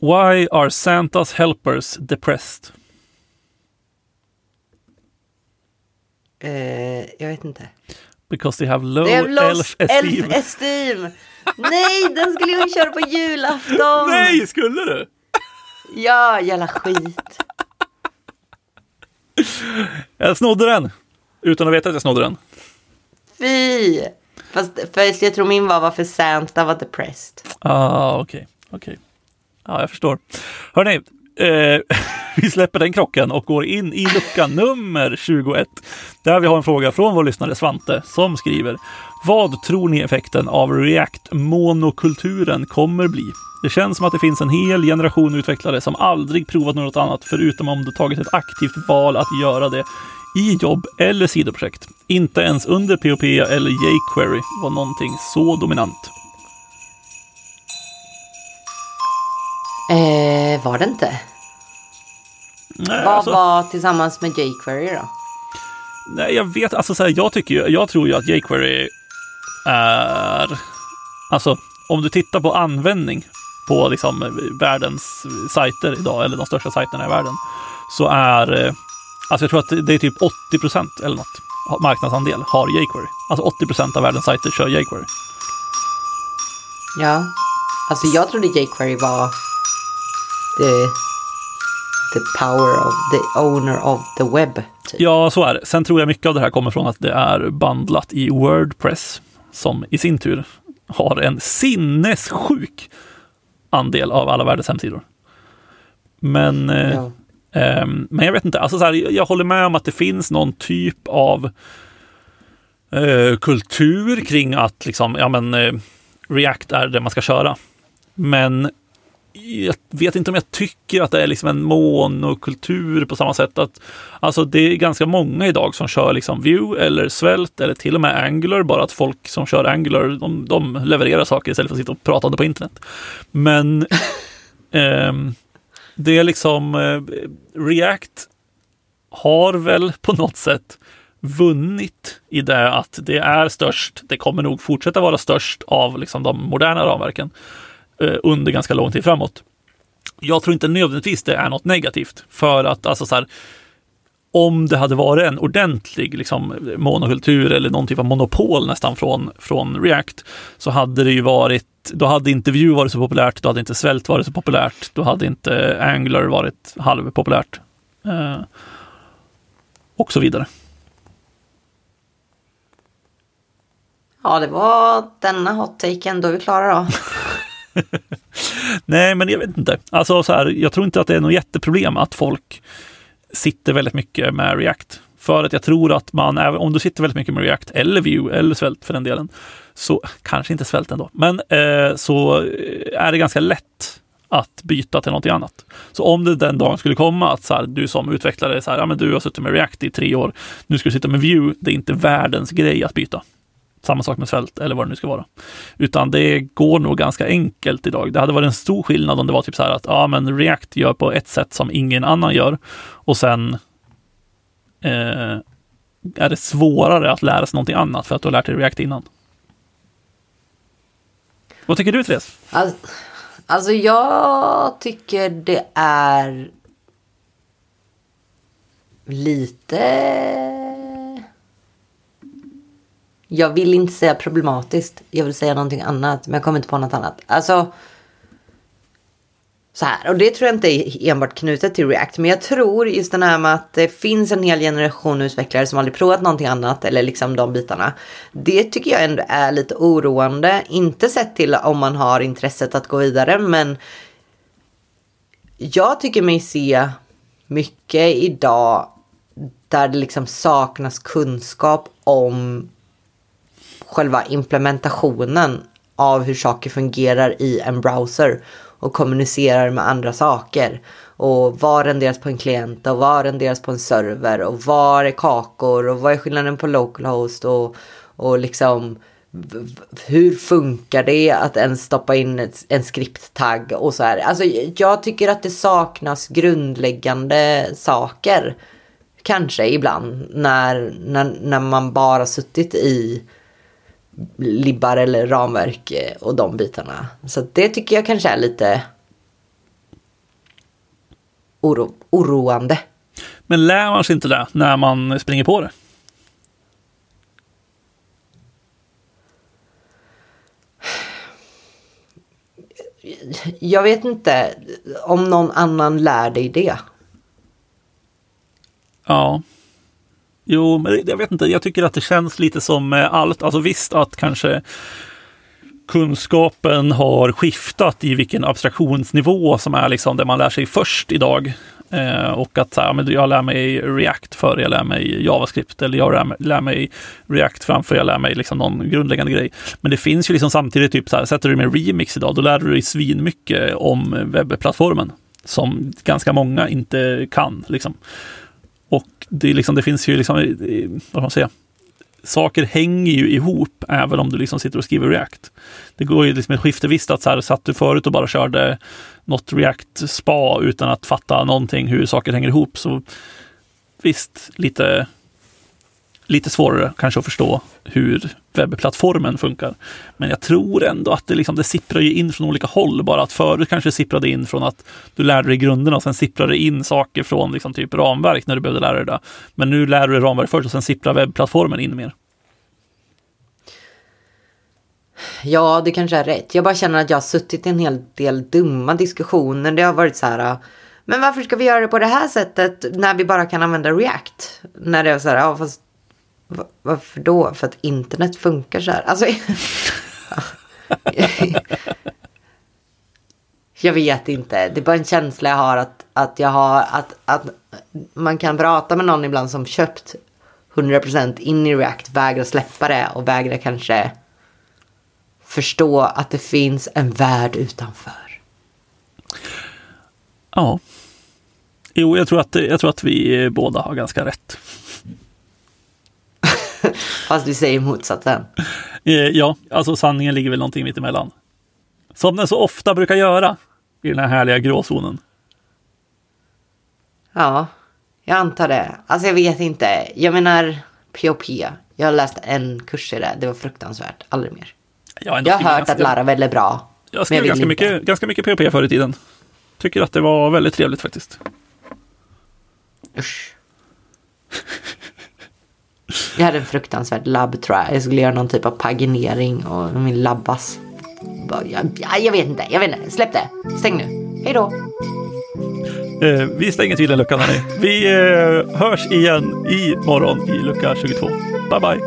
Why are Santa's helpers depressed? Eh, jag vet inte. Because they have low Det är elf esteem. elf esteem. Nej, den skulle jag köra på julafton. Nej, skulle du? Ja, jävla skit. Jag snodde den. Utan att veta att jag snodde den. Fy. Fast för jag tror min var varför Santa var depressed. Ah, okej. okej. Ja, jag förstår. Hörrni, eh, vi släpper den krocken och går in i lucka nummer 21. Där vi har en fråga från vår lyssnare Svante som skriver. Vad tror ni effekten av React-monokulturen kommer bli? Det känns som att det finns en hel generation utvecklare som aldrig provat något annat förutom om de tagit ett aktivt val att göra det i jobb eller sidoprojekt. Inte ens under POP eller jQuery var någonting så dominant. Eh, var det inte? Nej, Vad alltså- var tillsammans med jQuery då? Nej, jag vet, alltså så här, jag tycker ju, jag tror ju att jQuery är, alltså om du tittar på användning på liksom världens sajter idag, eller de största sajterna i världen, så är, eh, alltså jag tror att det är typ 80 procent eller något marknadsandel har jQuery. Alltså 80 procent av världens sajter kör jQuery. Ja. Alltså jag trodde jQuery var the, the power of the owner of the web. Typ. Ja, så är det. Sen tror jag mycket av det här kommer från att det är bandlat i Wordpress, som i sin tur har en sinnessjuk andel av alla världens hemsidor. Men, eh, Ja. ehm, men jag vet inte, alltså så här, jag håller med om att det finns någon typ av eh, kultur kring att liksom, ja men eh, React är det man ska köra. Men jag vet inte om jag tycker att det är liksom en monokultur på samma sätt att alltså det är ganska många idag som kör liksom Vue eller Svelte eller till och med Angular, bara att folk som kör Angular, de, de levererar saker istället för att sitta och prata på internet. Men ehm, det är liksom eh, React har väl på något sätt vunnit i det att det är störst. Det kommer nog fortsätta vara störst av liksom de moderna ramverken eh, Eh, under ganska lång tid framåt. Jag tror inte nödvändigtvis det är något negativt för att alltså så här, om det hade varit en ordentlig liksom, monokultur eller någon typ av monopol nästan från, från React så hade det ju varit, då hade inte Vue varit så populärt, då hade inte svält varit så populärt, då hade inte Angular varit halvpopulärt. Eh, och så vidare. ja, det var denna hot-taken. Då är vi klara då. Nej, men jag vet inte. Alltså, så här, jag tror inte att det är något jätteproblem att folk sitter väldigt mycket med React. För att jag tror att man, även om du sitter väldigt mycket med React eller Vue eller Svält för den delen, så kanske inte Svält ändå, men eh, så eh, är det ganska lätt att byta till någonting annat. Så om det den dagen skulle komma att så här, du som utvecklare, så här, ja, men du har suttit med React i tre år, nu ska du sitta med Vue, det är inte världens grej att byta. Samma sak med svält eller vad det nu ska vara. Utan det går nog ganska enkelt idag. Det hade varit en stor skillnad om det var typ så här att ja, men React gör på ett sätt som ingen annan gör och sen eh, är det svårare att lära sig någonting annat för att du har lärt dig React innan. Vad tycker du Therese? Alltså, alltså jag tycker det är lite... Jag vill inte säga problematiskt. Jag vill säga någonting annat. Men jag kommer inte på något annat. Alltså. Så här. Och det tror jag inte är enbart knutet till React. Men jag tror just den här med att det finns en hel generation utvecklare som aldrig provat någonting annat. Eller liksom de bitarna. Det tycker jag ändå är lite oroande. Inte sett till om man har intresset att gå vidare. Men jag tycker mig se mycket idag där det liksom saknas kunskap om själva implementationen av hur saker fungerar i en browser och kommunicerar med andra saker. Och vad renderas på en klient och vad renderas på en server och var är kakor och vad är skillnaden på localhost och, och liksom hur funkar det att ens stoppa in ett, en skripttagg och så här. Alltså jag tycker att det saknas grundläggande saker. Kanske ibland när, när, när man bara suttit i libbar eller ramverk eh, och de bitarna. Så det tycker jag kanske är lite oro, oroande. Men lär man sig inte det när man springer på det? Jag vet inte om någon annan lär dig det. Ja. Jo, men jag vet inte. Jag tycker att det känns lite som eh, allt. Alltså visst att kanske kunskapen har skiftat i vilken abstraktionsnivå som är liksom det man lär sig först idag. Eh, och att så här, men jag lär mig React före jag lär mig JavaScript eller jag lär mig, lär mig React framför jag lär mig liksom någon grundläggande grej. Men det finns ju liksom samtidigt, typ så här, sätter du med Remix idag, då lär du dig svinmycket om webbplattformen som ganska många inte kan. Liksom. Och det, liksom, det finns ju, liksom, eh, vad man säga, saker hänger ju ihop även om du liksom sitter och skriver React. Det går ju liksom ett skifte. Visst att så här, satt du förut och bara körde något React-spa utan att fatta någonting hur saker hänger ihop så visst, lite, lite svårare kanske att förstå hur webbplattformen funkar. Men jag tror ändå att det, liksom, det sipprar ju in från olika håll. Bara att förut kanske det sipprade in från att du lärde dig grunderna och sen sipprade in saker från liksom, typ ramverk när du behövde lära dig det. Men nu lär du dig ramverk först och sen sipprar webbplattformen in mer. Ja, det kanske är rätt. Jag bara känner att jag har suttit i en hel del dumma diskussioner. Det har varit så här. Men varför ska vi göra det på det här sättet när vi bara kan använda React? När det är så här, ja fast varför då? För att internet funkar så här. Alltså, jag vet inte. Det är bara en känsla jag har att, att jag har att, att man kan prata med någon ibland som köpt 100% in i React, vägrar släppa det och vägrar kanske förstå att det finns en värld utanför. Ja. Jo, jag tror att, jag tror att vi båda har ganska rätt. Fast vi säger motsatsen. Eh, ja, alltså sanningen ligger väl någonting mitt emellan. Som den så ofta brukar göra i den här härliga gråzonen. Ja, jag antar det. Alltså jag vet inte. Jag menar POP. Jag har läst en kurs i det. Det var fruktansvärt. Aldrig mer. Jag, jag har hört ganska, att Laravel är bra. Jag skrev ganska mycket, ganska mycket POP förr i tiden. Tycker att det var väldigt trevligt faktiskt. Usch. Jag hade en fruktansvärd labb tror jag. Jag skulle göra någon typ av paginering och min labbas. Jag, jag vet inte, jag vet inte. Släpp det. Stäng nu. Hej då. Eh, vi stänger till den luckan hörni. Vi eh, hörs igen i morgon i lucka 22. Bye bye.